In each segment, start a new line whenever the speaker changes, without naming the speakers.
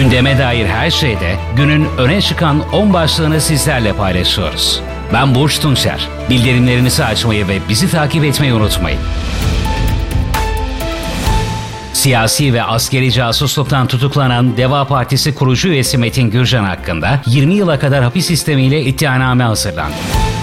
Gündeme dair her şeyde günün öne çıkan 10 başlığını sizlerle paylaşıyoruz. Ben Burç Tunçer. Bildirimlerinizi açmayı ve bizi takip etmeyi unutmayın. Siyasi ve askeri casusluktan tutuklanan Deva Partisi kurucu üyesi Metin Gürcan hakkında 20 yıla kadar hapis sistemiyle iddianame hazırlandı.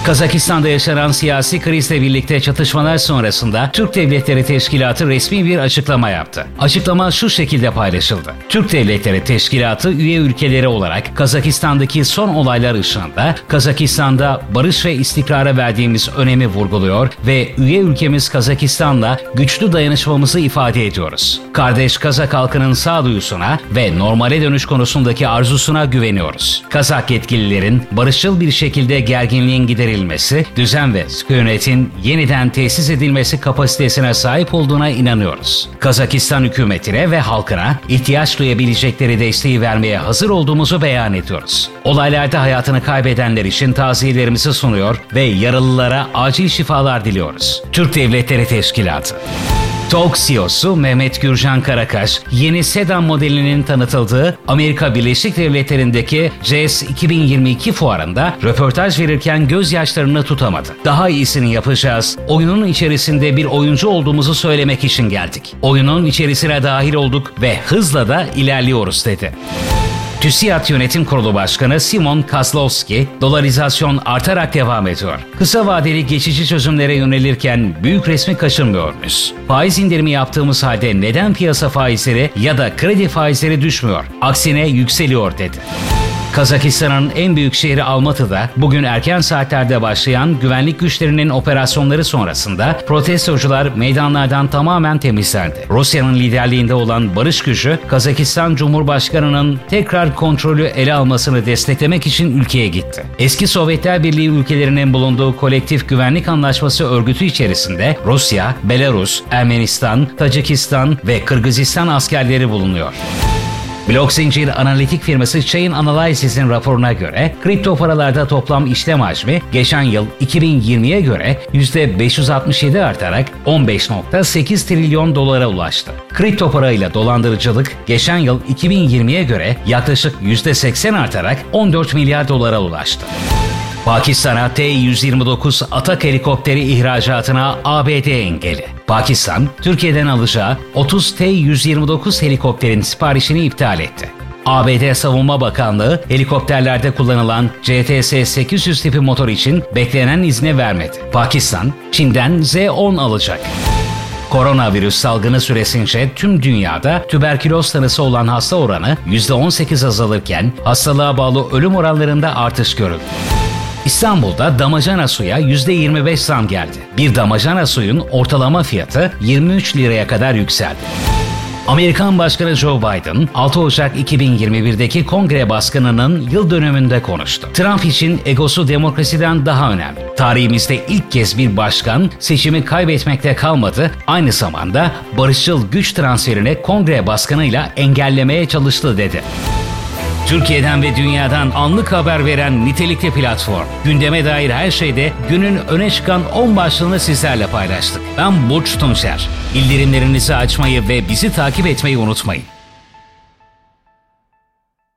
Kazakistan'da yaşanan siyasi krizle birlikte çatışmalar sonrasında Türk Devletleri Teşkilatı resmi bir açıklama yaptı. Açıklama şu şekilde paylaşıldı. Türk Devletleri Teşkilatı üye ülkeleri olarak Kazakistan'daki son olaylar ışığında Kazakistan'da barış ve istikrara verdiğimiz önemi vurguluyor ve üye ülkemiz Kazakistan'la güçlü dayanışmamızı ifade ediyoruz. Kardeş Kazak halkının sağduyusuna ve normale dönüş konusundaki arzusuna güveniyoruz. Kazak yetkililerin barışçıl bir şekilde gerginliğin giderilmesi, düzen ve sükunetin yeniden tesis edilmesi kapasitesine sahip olduğuna inanıyoruz. Kazakistan hükümetine ve halkına ihtiyaç duyabilecekleri desteği vermeye hazır olduğumuzu beyan ediyoruz. Olaylarda hayatını kaybedenler için taziyelerimizi sunuyor ve yaralılara acil şifalar diliyoruz. Türk Devletleri Teşkilatı TOG CEO'su Mehmet Gürcan Karakaş, yeni sedan modelinin tanıtıldığı Amerika Birleşik Devletleri'ndeki CES 2022 fuarında röportaj verirken gözyaşlarını tutamadı. Daha iyisini yapacağız. Oyunun içerisinde bir oyuncu olduğumuzu söylemek için geldik. Oyunun içerisine dahil olduk ve hızla da ilerliyoruz dedi. TÜSİAD Yönetim Kurulu Başkanı Simon Kozlowski, dolarizasyon artarak devam ediyor. Kısa vadeli geçici çözümlere yönelirken büyük resmi kaçırmıyor muyuz? Faiz indirimi yaptığımız halde neden piyasa faizleri ya da kredi faizleri düşmüyor? Aksine yükseliyor dedi. Kazakistan'ın en büyük şehri Almatı'da bugün erken saatlerde başlayan güvenlik güçlerinin operasyonları sonrasında protestocular meydanlardan tamamen temizlendi. Rusya'nın liderliğinde olan barış gücü Kazakistan Cumhurbaşkanı'nın tekrar kontrolü ele almasını desteklemek için ülkeye gitti. Eski Sovyetler Birliği ülkelerinin bulunduğu kolektif güvenlik anlaşması örgütü içerisinde Rusya, Belarus, Ermenistan, Tacikistan ve Kırgızistan askerleri bulunuyor. Blok zincir analitik firması Chain Analysis'in raporuna göre kripto paralarda toplam işlem hacmi geçen yıl 2020'ye göre %567 artarak 15.8 trilyon dolara ulaştı. Kripto parayla dolandırıcılık geçen yıl 2020'ye göre yaklaşık %80 artarak 14 milyar dolara ulaştı. Pakistan'a T-129 atak helikopteri ihracatına ABD engeli. Pakistan, Türkiye'den alacağı 30 T-129 helikopterin siparişini iptal etti. ABD Savunma Bakanlığı helikopterlerde kullanılan CTS-800 tipi motor için beklenen izni vermedi. Pakistan, Çin'den Z-10 alacak. Koronavirüs salgını süresince tüm dünyada tüberküloz tanısı olan hasta oranı %18 azalırken hastalığa bağlı ölüm oranlarında artış görüldü. İstanbul'da damacana suya %25 zam geldi. Bir damacana suyun ortalama fiyatı 23 liraya kadar yükseldi. Amerikan Başkanı Joe Biden 6 Ocak 2021'deki kongre baskınının yıl dönümünde konuştu. Trump için egosu demokrasiden daha önemli. Tarihimizde ilk kez bir başkan seçimi kaybetmekte kalmadı, aynı zamanda barışçıl güç transferini kongre baskınıyla engellemeye çalıştı dedi. Türkiye'den ve dünyadan anlık haber veren nitelikli platform. Gündeme dair her şeyde günün öne çıkan 10 başlığını sizlerle paylaştık. Ben Burç Tunçer. Bildirimlerinizi açmayı ve bizi takip etmeyi unutmayın.